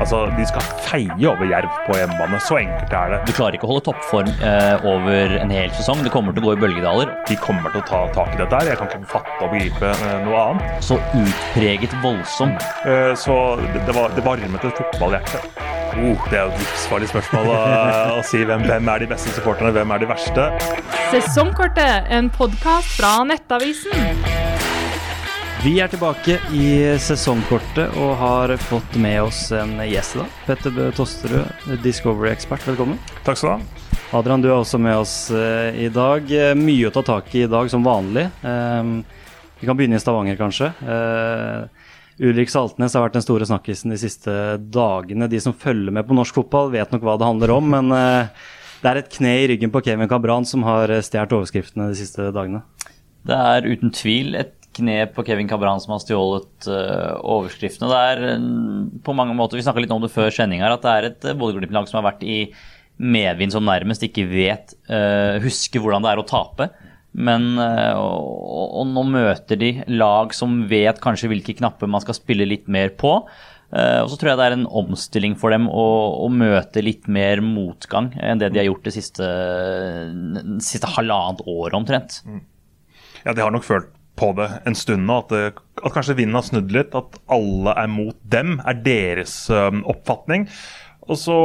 Altså, De skal feie over Jerv på hjemmebane. Så enkelt er det. Du klarer ikke å holde toppform eh, over en hel sesong. Det kommer til å gå i bølgedaler. De kommer til å ta tak i dette her. Jeg kan ikke fatte og begripe eh, noe annet. Så utpreget voldsom. Eh, så det, det, var, det varmet et fotballhjerte. Oh, det er jo et livsfarlig spørsmål å, å si hvem, hvem er de beste supporterne, hvem er de verste. Sesongkortet, en podkast fra Nettavisen. Vi er tilbake i sesongkortet og har fått med oss en gjest i dag. Petter Bø Tosterud, Discovery-ekspert. Velkommen. Takk skal du ha. Adrian, du er også med oss uh, i dag. Uh, mye å ta tak i i dag, som vanlig. Uh, vi kan begynne i Stavanger, kanskje. Ulrik Saltnes har vært den store snakkisen de siste dagene. De som følger med på norsk fotball, vet nok hva det handler om. Men det er et kne i ryggen på Kevin Cabran som har stjålet overskriftene de siste dagene. Det er uten tvil et kne på Kevin Cabran som har stjålet uh, overskriftene. Det er uh, på mange måter, Vi snakka litt om det før sending her, at det er et uh, Bodø-Glimt-lag som har vært i medvind, som nærmest ikke vet uh, Husker hvordan det er å tape. Men og, og, nå møter de lag som vet kanskje hvilke knapper man skal spille litt mer på. og så tror jeg det er en omstilling for dem å, å møte litt mer motgang enn det de har gjort det siste, siste halvannet året omtrent. Mm. Ja, de har nok følt på det en stund nå. At, det, at kanskje vinden har snudd litt. At alle er mot dem, er deres um, oppfatning. Og så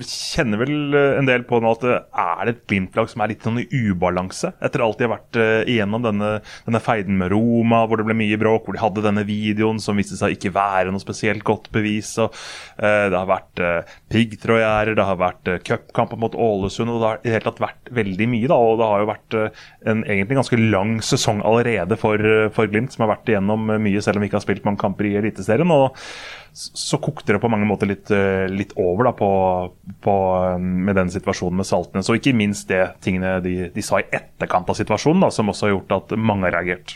kjenner vel eh, en del på nå at det er et Glimt-lag som er litt sånn i ubalanse. Etter alt de har vært uh, igjennom denne, denne, feiden med Roma, hvor det ble mye bråk, hvor de hadde denne videoen som viste seg ikke være noe spesielt godt bevis. Og, uh, det har vært uh, piggtrådgjerder, det har vært uh, cupkamper mot Ålesund, og det har i det hele tatt vært veldig mye. da, Og det har jo vært uh, en egentlig ganske lang sesong allerede for, for Glimt, som har vært igjennom mye, selv om vi ikke har spilt mange kamper i Eliteserien. og så kokte det på mange måter litt, eh, litt over da, på, på, med den situasjonen med Saltnes. Og ikke minst det tingene de, de sa i etterkant av situasjonen, da, som også har gjort at mange har reagert.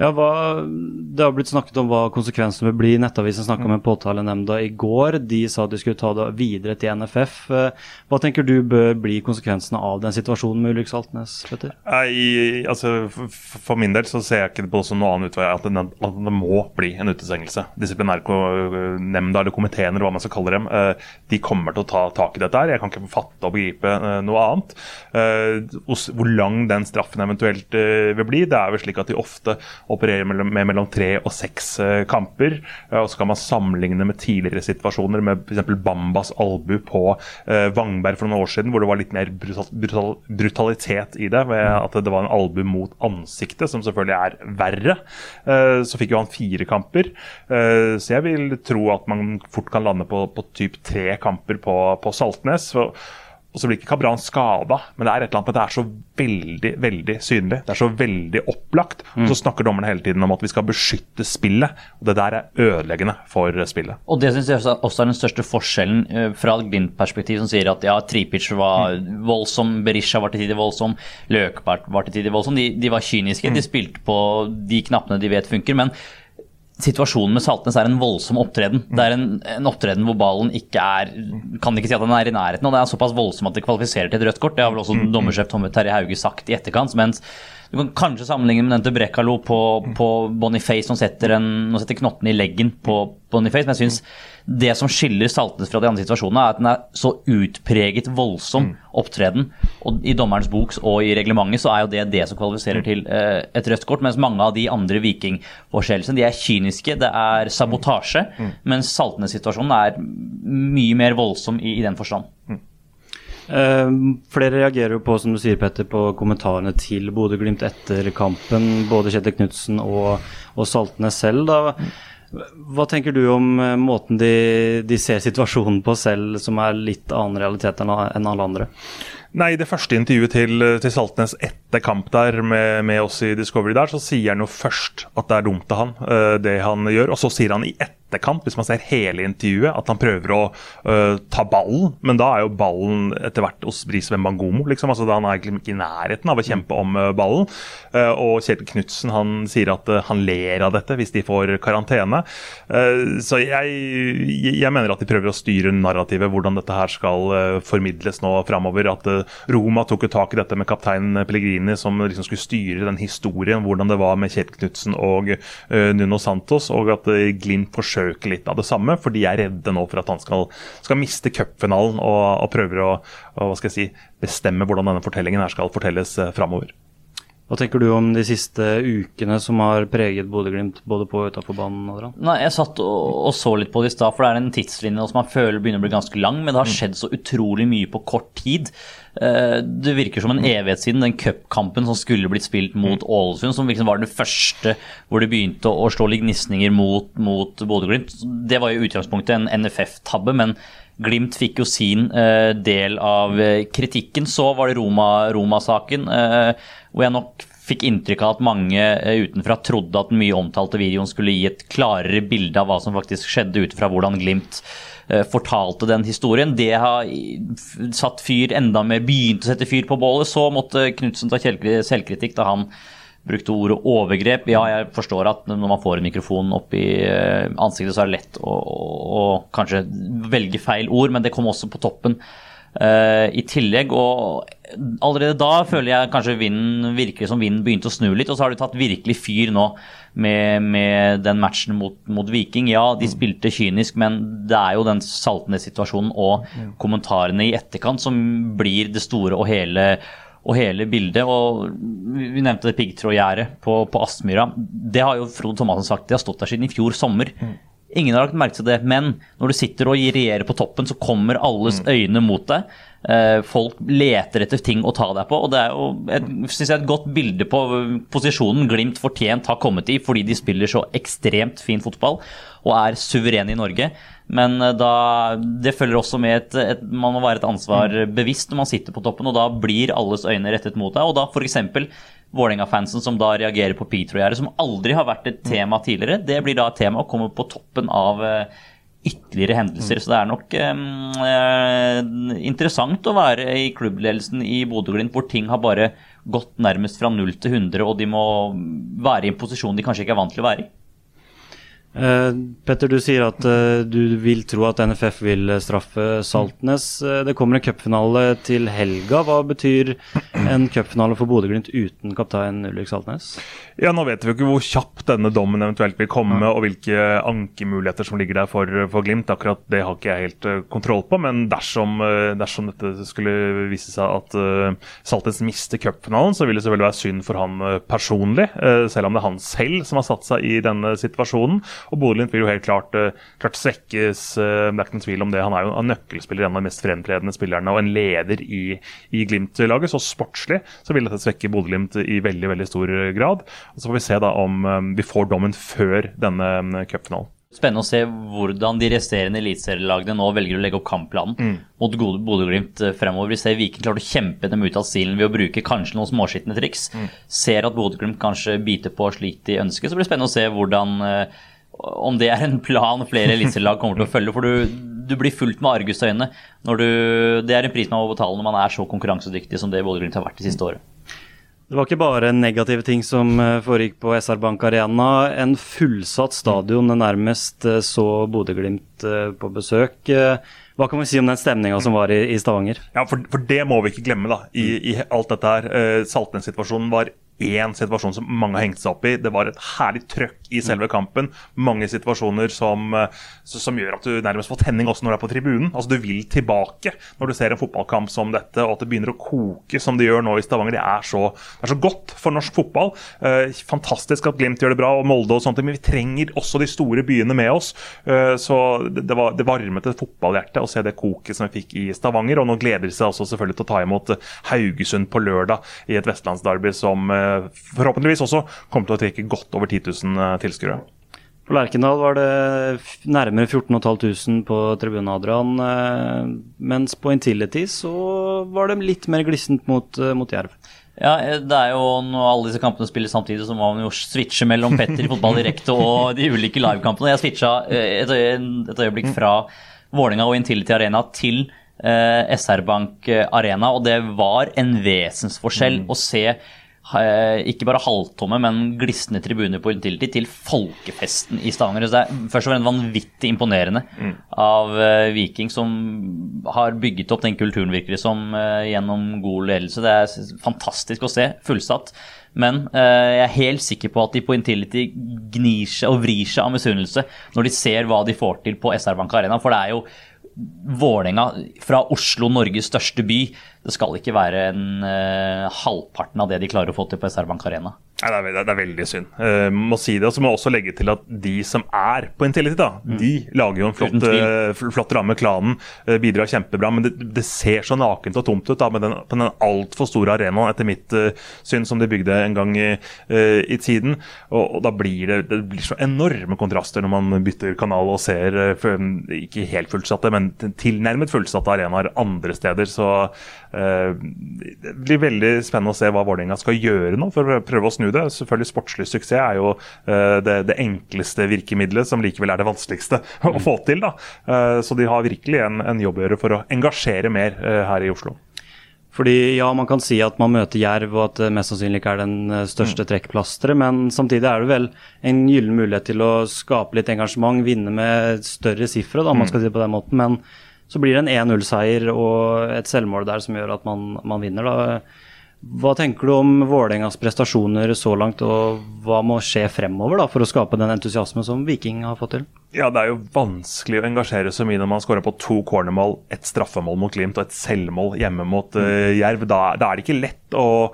Ja, hva, Det har blitt snakket om hva konsekvensene vil bli. Nettavisen snakka mm. med påtalenemnda i går. De sa at de skulle ta det videre til NFF. Eh, hva tenker du bør bli konsekvensene av den situasjonen med Ulrik Saltnes? Petter? Nei, altså, for min del så ser jeg ikke det på som noe annet utvei at, at det må bli en utestengelse. Disiplinærnemnda eller komiteen eller hva man skal kalle dem, eh, de kommer til å ta tak i dette. her. Jeg kan ikke fatte og begripe eh, noe annet. Hvor lang den straffen eventuelt vil bli, det er vel slik at de ofte opererer med mellom tre og seks eh, kamper. og Så kan man sammenligne med tidligere situasjoner, med f.eks. Bambas albu på eh, Vangberg for noen år siden, hvor det var litt mer brutal, brutalitet i det. ved At det var en albu mot ansiktet, som selvfølgelig er verre. Eh, så fikk jo han fire kamper. Så jeg vil tro at man fort kan lande på, på typ tre kamper på, på Saltnes. Og så blir ikke Cabran skada, men det er et eller annet med det er så veldig veldig synlig. Det er så veldig opplagt. Mm. Og så snakker dommerne hele tiden om at vi skal beskytte spillet. og Det der er ødeleggende for spillet. Og Det syns jeg også er den største forskjellen eh, fra et Glimt-perspektiv, som sier at ja, Tripic var mm. voldsom, Berisha var til tider voldsom, Løkbart var til tider voldsom. De, de var kyniske, mm. de spilte på de knappene de vet funker. men situasjonen med Saltnes er en voldsom opptreden. Det er en, en, opptreden hvor ballen ikke er Kan ikke si at den er i nærheten, og det er såpass voldsom at det kvalifiserer til et rødt kort. Det har vel også mm, mm. dommersjef Tomme Terje Hauge sagt i etterkant. mens du kan kanskje sammenligne med den til Brekkalo på, på Boniface, som setter, en, som setter knottene i leggen på Boniface. Men jeg synes det som skiller Saltnes fra de andre situasjonene, er at den er så utpreget voldsom opptreden. Og I dommerens bok og i reglementet så er jo det det som kvalifiserer til eh, et rødt kort. Mens mange av de andre vikingforseelsene de er kyniske, det er sabotasje. Mens Saltnes-situasjonen er mye mer voldsom i, i den forstand. Uh, flere reagerer jo på som du sier Petter, på kommentarene til Bodø-Glimt etter kampen. Både Kjetil Knutsen og, og Saltnes selv. da. Hva tenker du om uh, måten de, de, ser situasjonen på selv, som er litt annen realitet enn, alle andre? Nei, I det første intervjuet til, til Saltnes etter kamp der med, med, oss i Discovery der, så sier han jo først at det er dumt av han, uh, det han gjør. Og så sier han i etterkant etterkant, hvis man ser hele intervjuet, at han prøver å uh, ta ballen. Men da er jo ballen etter hvert hos Brisveen Bangomo, Liksom. Altså, da han er ikke i nærheten av å kjempe om uh, ballen. Uh, og Kjetil Knutsen han sier at han ler av dette hvis de får karantene. så jeg, jeg, mener at de prøver å styre narrativet, hvordan dette her skal formidles nå framover. At Roma tok jo tak i dette med kaptein Pellegrini, som liksom skulle styre den historien, hvordan det var med Kjetil Knutsen og Nuno Santos, og at Glimt forsøker forsøker litt av det samme, for de er redde nå for at han skal, skal miste cupfinalen og, og prøver å, og, hva skal jeg si, bestemme hvordan denne fortellingen her skal fortelles eh, framover. Hva tenker du om de siste ukene som har preget Bodø-Glimt både på og utafor banen? Adrian? Nei, Jeg satt og, og, så litt på det i stad, for det er en tidslinje som man føler begynner å bli ganske lang. Men det har skjedd så utrolig mye på kort tid. Eh, det virker som en evighet siden den cupkampen som skulle blitt spilt mot Ålesund, som liksom var den første hvor det begynte å slå lignisninger gnisninger mot, mot Bodø-Glimt. Det var jo utgangspunktet en NFF-tabbe, men Glimt fikk jo sin uh, del av uh, kritikken. Så var det Roma-saken, Roma uh, hvor jeg nok fikk inntrykk av at mange utenfra trodde at den mye omtalte videoen skulle gi et klarere bilde av hva som faktisk skjedde ut fra hvordan Glimt fortalte den historien. Det har satt fyr enda mer, begynte å sette fyr på bålet. Så måtte Knutsen ta selvkritikk da han brukte ordet overgrep. Ja, jeg forstår at når man får en mikrofon opp i eh, ansiktet, så er det lett å, å, å kanskje velge feil ord, men det kom også på toppen i tillegg. Og allerede da føler jeg kanskje vinden virker som vinden begynte å snu litt. Og så har de tatt virkelig fyr nå med, med den matchen mot, mot, Viking. Ja, de spilte kynisk, men det er jo den saltende situasjonen og kommentarene i etterkant som blir det store og hele og hele bildet. og Vi nevnte det piggtrådgjerdet på, på Aspmyra. Det har jo Frode Thomassen sagt, det har stått der siden i fjor sommer. Ingen har lagt merke til det, men når du sitter og regjerer på toppen, så kommer alles mm. øyne mot deg. Eh, folk leter etter ting å ta deg på, og det er jo et, synes jeg, et godt bilde på posisjonen Glimt fortjent har kommet i, fordi de spiller så ekstremt fin fotball og er suverene i Norge. Men eh, da, det følger også med et, et, Man må være et ansvar mm. bevisst når man sitter på toppen, og da blir alles øyne rettet mot deg. Og da f.eks. Vålerenga-fansen som da reagerer på Petro-gjerdet, som aldri har vært et mm. tema tidligere. Det blir da et tema å komme på toppen av uh, ytterligere hendelser. Mm. Så det er nok um, interessant å være i klubbledelsen i Bodø-Glimt hvor ting har bare gått nærmest fra 0 til 100, og de må være i en posisjon de kanskje ikke er vant til å være i. Uh, Petter, du sier at uh, du vil tro at NFF vil straffe Saltnes. Uh, det kommer en cupfinale til helga. Hva betyr en cupfinale for Bodø-Glimt uten kaptein Ulrik Saltnes? Ja, Nå vet vi jo ikke hvor kjapt denne dommen eventuelt vil komme, og hvilke ankemuligheter som ligger der for, for, Glimt. Akkurat det har ikke jeg helt kontroll på, men dersom, dersom dette skulle vise seg at Saltnes mister cupfinalen, så vil det selvfølgelig være synd for han personlig, selv om det er han selv som har satt seg i denne situasjonen. Og Bodø-Glimt vil jo helt klart, uh, klart svekkes. Uh, det er ikke noen tvil om det. Han er jo en nøkkelspiller, en av de mest fremtredende spillerne og en leder i, i Glimt-laget. Så sportslig så vil dette svekke Bodø-Glimt i veldig veldig stor grad. Og Så får vi se da om um, vi får dommen før denne cupfinalen. Spennende å se hvordan de resterende eliteserielagene nå velger å legge opp kampplanen mm. mot Bodø-Glimt fremover. Vi ser Viking klarte å kjempe dem ut av stilen ved å bruke kanskje noen småskitne triks. Mm. Ser at Bodø-Glimt kanskje biter på slik de ønsker. Så blir det spennende å se hvordan om det er en plan flere eliteserielag kommer til å følge. For du, du blir fulgt med argusøyne. Det er en pris man må betale når man er så konkurransedyktig som det Bodø-Glimt har vært det siste året. Det var ikke bare negative ting som eh, foregikk på SR Bank Arena. En fullsatt stadion nærmest eh, så Bodø-Glimt eh, på besøk. Hva kan vi si om den stemninga som var i, i Stavanger? Ja, for, for, det må vi ikke glemme da, i, i alt dette her. Saltnes-situasjonen var én situasjon som mange har hengt seg opp i. Det var et herlig trøkk i selve kampen. Mange situasjoner som, eh, som, gjør at du nærmest får tenning også når du er på tribunen. Altså Du vil tilbake når du ser en fotballkamp som dette, og at det begynner å koke som det gjør nå i Stavanger. Det er så, det er så godt for norsk fotball. Eh, fantastisk at Glimt gjør det bra, og Molde og sånt, men vi trenger også de store byene med oss. Eh, så det, det, var, det varmet et fotballhjerte å se det koket som vi fikk i Stavanger. Og nå gleder de seg også selvfølgelig til å ta imot Haugesund på lørdag i et vestlandsdarby som eh, forhåpentligvis også kommer til å trekke godt over 10 000 eh, tilskuere. På Lerkendal var det nærmere 14 500 på tribunen, Adrian. Eh, mens på Intility så var det litt mer glissent mot, eh, mot Jerv. Ja, det er jo Når alle disse kampene spiller samtidig, så må man jo switche mellom Petter i fotball direkte og de ulike livekampene. Jeg switcha et, et øyeblikk fra Vålinga og Intility Arena til eh, SR Bank Arena, og det var en vesensforskjell mm. å se ikke bare halvtomme, men glisne tribuner på Intility til folkefesten i Stavanger. Så det er først og fremst vanvittig imponerende av eh, Viking, som har bygget opp den kulturen, virker det som, eh, gjennom god ledelse. Det er fantastisk å se. Fullsatt. Men eh, jeg er helt sikker på at de på Intility gnir seg og vrir seg av misunnelse når de ser hva de får til på SR Bank Arena. For det er jo Vålerenga fra Oslo, Norges største by. Det skal ikke være en uh, halvparten av det de klarer å få til på SR Bank Arena. Nei, det, er, det er veldig synd. Uh, må si det, og så må jeg også legge til at de som er på Intility, da, de lager jo en flott, uh, flott ramme. Klanen uh, bidrar kjempebra, men det, det ser så nakent og tomt ut da, med den, på den altfor store arenaen, etter mitt syn, som de bygde en gang i, i tiden. Og, og da blir det, det blir så enorme kontraster når man bytter kanal og ser ikke helt fullsatte, men tilnærmet fullsatte arenaer andre steder. Så det blir veldig spennende å se hva Vålerenga skal gjøre nå for å prøve å snu det. Selvfølgelig Sportslig suksess er jo eh, det, det enkleste virkemidlet, som likevel er det vanskeligste å få til. da. Eh, så de har virkelig en, en jobb å gjøre for å engasjere mer eh, her i Oslo. Fordi ja, man kan si at man møter Jerv, og at det mest sannsynlig ikke er den største trekkplasteret, men samtidig er det vel en gyllen mulighet til å skape litt engasjement, vinne med større sifre, da, om man skal si det på den måten. Men så blir det en 1-0-seier og et selvmål der som gjør at man, man vinner, da. Hva tenker du om Vålerengas prestasjoner så langt, og hva må skje fremover da, for å skape den entusiasmen som Viking har fått til? Ja, Det er jo vanskelig å engasjere så mye når man skårer på to cornermål, et straffemål mot Glimt og et selvmål hjemme mot uh, Jerv. Da, da er det ikke lett å,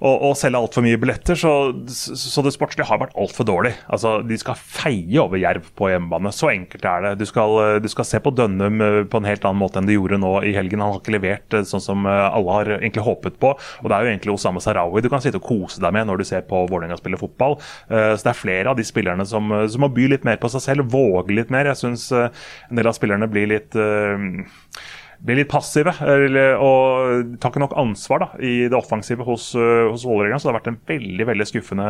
å, og selge altfor mye billetter, så, så det sportslige har vært altfor dårlig. Altså, De skal feie over Jerv på hjemmebane. Så enkelt er det. Du skal, du skal se på Dønnum eh, på en helt annen måte enn de gjorde nå i helgen. Han har ikke levert eh, sånn som eh, alle har egentlig håpet på. Og det er jo egentlig Osama Sarawi du kan sitte og kose deg med når du ser på Vålerenga spille fotball. Så det er flere av de spillerne som, som må by litt mer på seg selv, våge litt mer. Jeg syns en del av spillerne blir litt blir litt passive eller, og tar ikke nok ansvar da, i det offensive hos, uh, hos Vålerenga. Så det har vært en veldig veldig skuffende,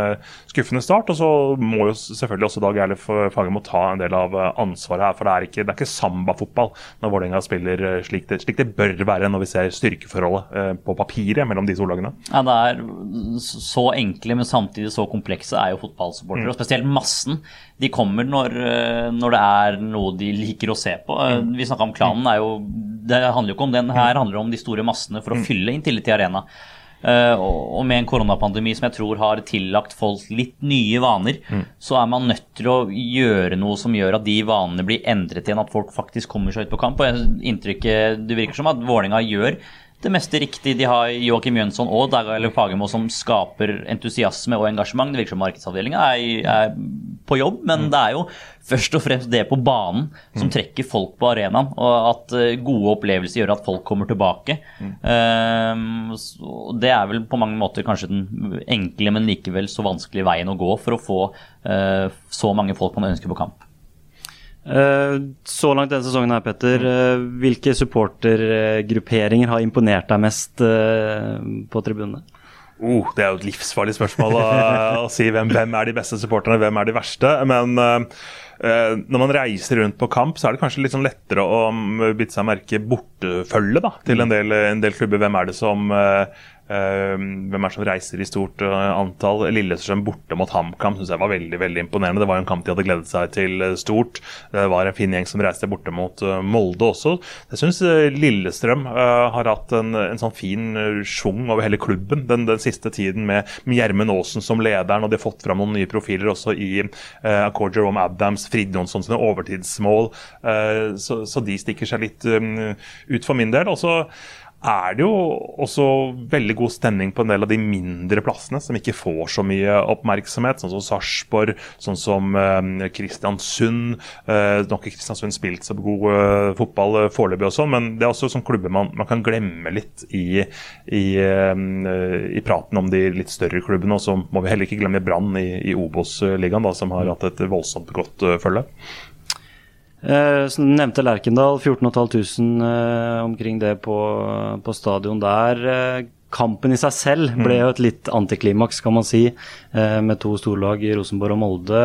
skuffende start. Og så må jo selvfølgelig også Dag Eilif Fagermo ta en del av uh, ansvaret her. For det er ikke, det er ikke sambafotball når Vålerenga spiller uh, slik det, slik det bør være når vi ser styrkeforholdet på papiret mellom de to lagene. Ja, det er så enkle, men samtidig så komplekse er jo fotballsupportere. Og spesielt massen. De kommer når, eh, når det er noe de liker å se på. Mm. Vi snakka om klanen. Er jo, det handler jo ikke om den. Her handler det om de store massene for å fylle Intility Arena. Uh, og med en koronapandemi som jeg tror har tillagt folk litt nye vaner, så er man nødt til å gjøre noe som gjør at de vanene blir endret igjen, at folk faktisk kommer seg ut på kamp. Og jeg, inntrykket, Det virker som at Vålinga gjør det meste riktig. De har Joakim Jønsson og Dag Fagermo som skaper entusiasme og engasjement. Det virker som markedsavdelinga er, er på jobb, men det er jo først og fremst det på banen som trekker folk på arenaen. Og at eh, gode opplevelser gjør at folk kommer tilbake. Mm. Uh, det er vel på mange måter kanskje den enkle, men likevel så vanskelige veien å gå for å få uh, så mange folk man ønsker på kamp. Eh, Så langt denne sesongen her, Petter, eh, hvilke supportergrupperinger har imponert deg mest eh, på tribunene? Oh, det er jo et livsfarlig spørsmål å, å si hvem, hvem er de beste supporterne, hvem er de verste. Men eh, når man reiser rundt på kamp, så er det kanskje litt sånn lettere å um, bite seg merke bortefølge da, til en del, en del klubber. Hvem er det som eh, hvem er som reiser i stort eh, antall? Lillestrøm borte mot HamKam syns jeg var veldig veldig imponerende. Det var jo en kamp de hadde gledet seg til eh, stort. Det var en fin gjeng som reiste borte mot eh, Molde også. Jeg syns Lillestrøm har hatt en, en sånn fin schwung over hele klubben den, den siste tiden, med Gjermund Aasen som lederen, og de har fått fram noen nye profiler også i uh, Accord Jerome Adams, Frid Jonsson sine overtidsmål. uh, så, så de stikker seg litt um, ut for min del. Og så er det jo også veldig god stemning på en del av de mindre plassene som ikke får så mye oppmerksomhet, sånn som Sarpsborg, sånn som eh, Kristiansund. Eh, nå har ikke Kristiansund spilt så god eh, fotball eh, foreløpig og sånn, men det er også sånn klubber man, man kan glemme litt i, i, eh, i praten om de litt større klubbene. Og så må vi heller ikke glemme Brann i, i Obos-ligaen, som har hatt et voldsomt godt eh, følge. Eh, som du nevnte Lerkendal, 14 500 eh, omkring det på, på stadion der. Eh, kampen i seg selv ble jo et litt antiklimaks, kan man si, eh, med to storlag i Rosenborg og Molde.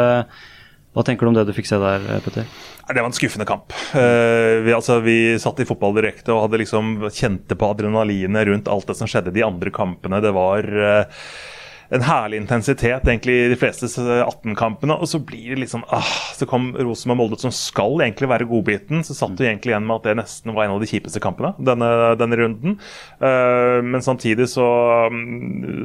Hva tenker du om det du fikk se der, Petter? Det var en skuffende kamp. Vi, altså, vi satt i fotball direkte og hadde liksom kjente på adrenalinet rundt alt det som skjedde de andre kampene. Det var en herlig intensitet egentlig i de fleste 18-kampene. Og så blir det liksom ah, Så kom Rosenborg Molde, som skal egentlig være godbiten. Så satt du egentlig igjen med at det nesten var en av de kjipeste kampene denne, denne runden. Uh, men samtidig så,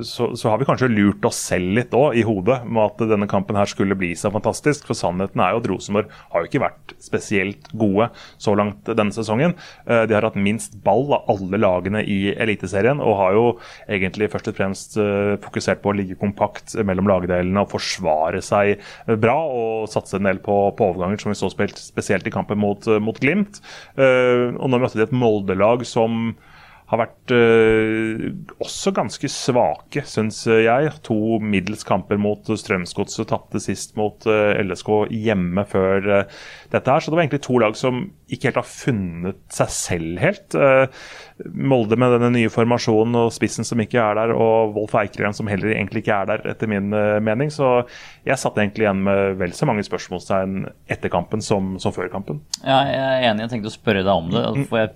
så, så, har vi kanskje lurt oss selv litt òg i hodet med at denne kampen her skulle bli så fantastisk. For sannheten er jo at Rosenborg har jo ikke vært spesielt gode så langt denne sesongen. Uh, de har hatt minst ball av alle lagene i Eliteserien og har jo egentlig først og fremst uh, fokusert på å ligge kompakt mellom lagdelene og forsvare seg bra og satse en del på, på overganger, som vi så spilt spesielt i kampen mot, mot Glimt. Uh, og nå møtte de et Molde-lag som har vært uh, også ganske svake, syns jeg. To middels kamper mot Strømsgodset, tapte sist mot uh, LSK hjemme før uh, dette her. Så det var egentlig to lag som ikke helt har funnet seg selv helt. Molde med denne nye formasjonen og spissen som ikke er der, og Wolf Eikrem som heller egentlig ikke er der, etter min mening. Så jeg satt egentlig igjen med vel så mange spørsmålstegn etter kampen som, som før kampen. Ja, jeg er enig, jeg tenkte å spørre deg om det. Får jeg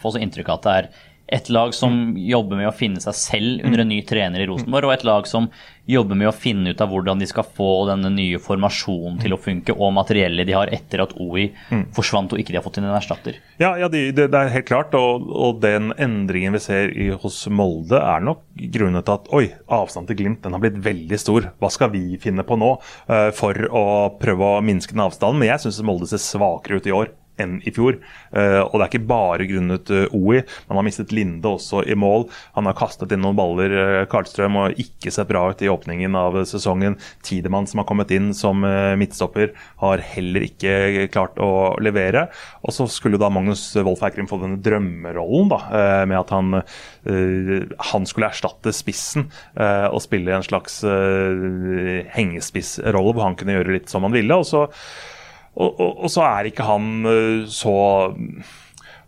får så inntrykk av at det er et lag som jobber med å finne seg selv under en ny trener i Rosenborg, og et lag som jobber med å finne ut av hvordan de skal få denne nye formasjonen til å funke, og materiellet de har etter at OI forsvant og ikke de har fått inn en erstatter. Ja, ja det, det, er helt klart, og, og, den endringen vi ser i, hos Molde er nok grunnen til at oi, avstanden til Glimt den har blitt veldig stor. Hva skal vi finne på nå uh, for å prøve å minske den avstanden? Men jeg syns Molde ser svakere ut i år enn i fjor. Uh, og det er ikke bare grunnet uh, OI. Man har mistet Linde også i mål. Han har kastet inn noen baller, uh, Karlstrøm, og ikke sett bra ut i åpningen av sesongen. Tidemann som har kommet inn som midtstopper, har heller ikke klart å levere. Og så skulle da Magnus Wolff Eikrim få denne drømmerollen da, med at han, han skulle erstatte spissen og spille en slags hengespissrolle hvor han kunne gjøre litt som han ville. og så og, og, så er ikke han eh, så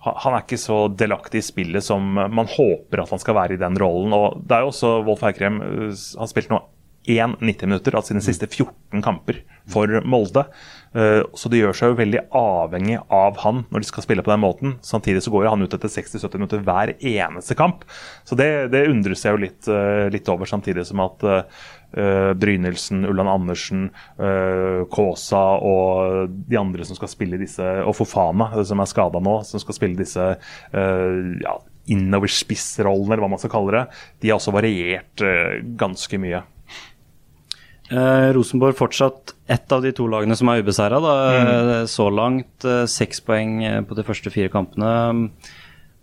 han er ikke så delaktig i spillet som man håper at han skal være i den rollen. og det er jo også Wolf Eikrem Han har spilt nå 1 90 minutter av sine siste 14 kamper for Molde. Eh, så det gjør seg jo veldig avhengig av han når de skal spille på den måten. Samtidig så går jo han ut etter 60-70 minutter hver eneste kamp. Så det, det undres jeg jo litt, litt over, samtidig som at Uh, Brynildsen, Ulland Andersen, uh, Kaasa og de andre som skal spille disse, og Fofana, som er skada nå, som skal spille disse uh, ja, innoverspissrollene, eller hva man skal kalle det, de har også variert ganske mye. Rosenborg fortsatt ett av de to lagene som er ubeseira. Mm. Så langt seks poeng på de første fire kampene.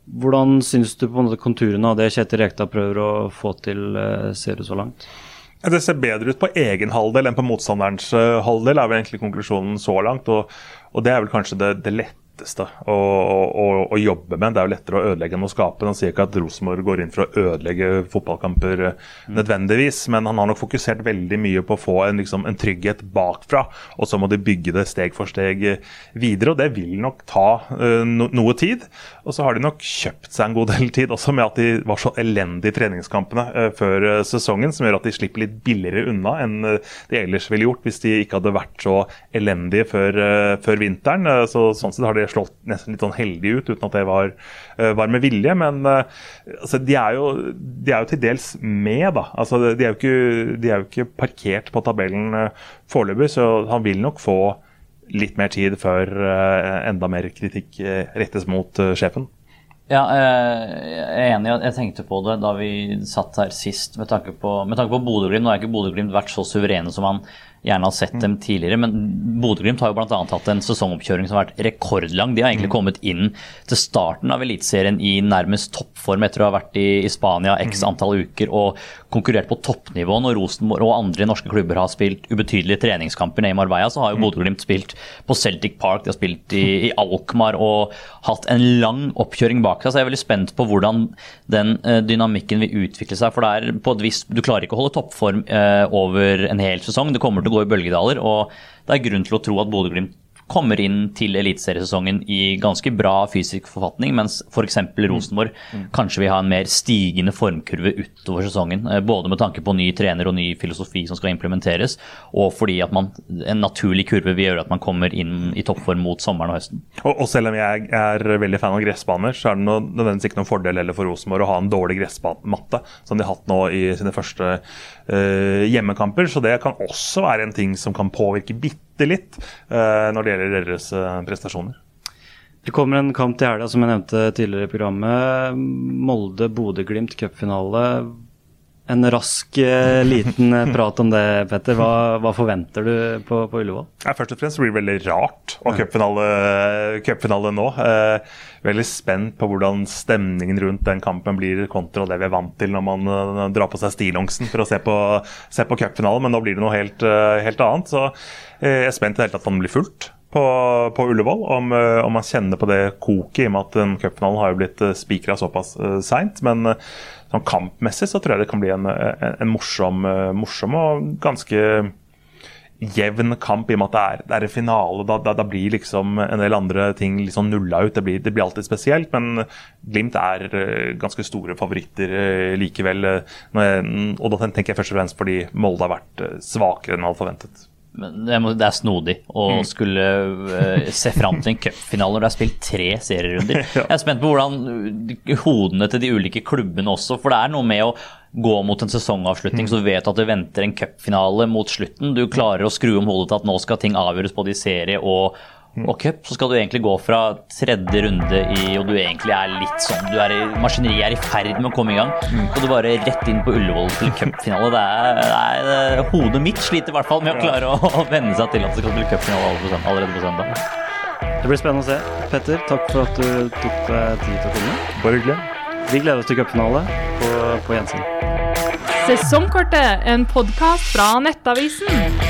Hvordan syns du på en måte konturene av det Kjetil Rekdal prøver å få til, ser ut så langt? Det ser bedre ut på egen halvdel enn på motstanderens uh, halvdel, er vel egentlig konklusjonen så langt. Og, og det er vel kanskje det, det lette letteste å, å, å, jobbe med. Det er jo lettere å ødelegge enn å skape. Han sier ikke at Rosenborg går inn for å ødelegge fotballkamper mm. nødvendigvis, men han har nok fokusert veldig mye på å få en, liksom, en, trygghet bakfra, og så må de bygge det steg for steg videre. og Det vil nok ta uh, no, noe tid. Og så har de nok kjøpt seg en god del tid også med at de var så elendige i treningskampene uh, før uh, sesongen, som gjør at de slipper litt billigere unna enn de ellers ville gjort hvis de ikke hadde vært så elendige før, før vinteren. så Sånn sett har de slått nesten litt sånn heldig ut, uten at det var, eh, var med vilje. Men altså, de, er jo, de, er jo, til dels med, da. Altså, de, er ikke, de er jo ikke parkert på tabellen foreløpig, så han vil nok få litt mer tid før uh, enda mer kritikk rettes mot sjefen. Ja, jeg er enig. Jeg tenkte på det da vi satt her sist med tanke på, med på Bodø-Glimt. Nå er ikke Bodø-Glimt vært så suverene som han gjerne har sett dem mm. tidligere. Men Bodø-Glimt har jo bl.a. hatt en sesongoppkjøring som har vært rekordlang. De har egentlig mm. kommet inn til starten av Eliteserien i nærmest toppform etter å ha vært i, i Spania x mm. antall uker og konkurrert på toppnivå. Når Rosenborg og andre norske klubber har spilt ubetydelige treningskamper nede i Marbella, så har jo Bodø-Glimt spilt på Celtic Park, de har spilt i, i, Alkmaar og hatt en lang oppkjøring bak seg. Så jeg er veldig spent på hvordan den uh, dynamikken vil utvikle seg. For det er på et vis, du klarer ikke å holde toppform uh, over en hel sesong. Det kommer til å gå i bølgedaler. og Det er grunn til å tro at Bodø-Glimt kommer inn til eliteseriesesongen i ganske bra fysisk forfatning, mens f.eks. For Rosenborg kanskje vil ha en mer stigende formkurve utover sesongen. eh, Både med tanke på ny trener og ny filosofi som skal implementeres, og fordi at man, en naturlig kurve vil gjøre at man kommer inn i toppform mot sommeren og høsten. Og, og selv om jeg er veldig fan av gressbaner, så er det nødvendigvis ikke noen fordel heller for Rosenborg å ha en dårlig gressmatte, som de har hatt nå i sine første hjemmekamper. Så det kan også være en ting som kan påvirke bitte litt eh, når det gjelder deres eh, prestasjoner. Det kommer en kamp til helga, som jeg nevnte tidligere i programmet. Molde-Bodø-Glimt cupfinale. En rask eh, liten eh, prat om det, Petter. Hva, hva forventer du på, på Ullevål? Ja, først og fremst blir det veldig rart å ha cupfinale, cupfinale nå. Eh, veldig spent på hvordan stemningen rundt den kampen blir kontra det vi er vant til når man eh, drar på seg stillongsen for å se på, se på cupfinale, men nå blir det noe helt, eh, helt annet. Så eh, jeg er spent i det hele tatt om den blir fullt på, på Ullevål. Om, eh, om man kjenner på det koket, i og med at den cupfinalen har jo blitt spikra såpass uh, seint. Men eh, sånn kampmessig så tror jeg det kan bli en, en, en morsom, eh, morsom og ganske jevn kamp i og med at det er, det er en finale. Da, da, da blir liksom en del andre ting liksom nulla ut. Det blir, det blir alltid spesielt, men Glimt er eh, ganske store favoritter eh, likevel. og da tenker jeg først og fremst fordi Molde har vært svakere enn hadde forventet. Men det, er snodig å skulle uh, se fram til en cupfinale når det er spilt tre serierunder. Jeg er spent på hvordan eh, hodene til de ulike klubbene også, for det er noe med å gå mot en sesongavslutning så du vet at det venter en cupfinale mot slutten. Du klarer å skru om hodet til at nå skal ting avgjøres både i serie og, og cup. Så skal du egentlig gå fra tredje runde i og du egentlig er litt sånn du er i, Maskineriet er i ferd med å komme i gang. Og du bare rett inn på Ullevål til cupfinale. Det er, det er, hodet mitt sliter i hvert fall med å klare å, å venne seg til at det skal bli cupfinale allerede på søndag- allerede på søndag. Det blir spennende å se. Petter, takk for at du tok deg tid til å komme. Bare hyggelig. Vi gleder oss til cupfinale på, på gjensyn. Sesongkortet, en podkast fra Nettavisen.